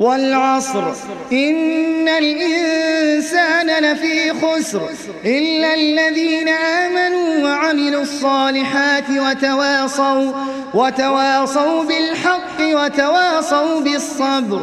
والعصر. إن الإنسان لفي خسر إلا الذين آمنوا وعملوا الصالحات وتواصوا, وتواصوا بالحق وتواصوا بالصبر.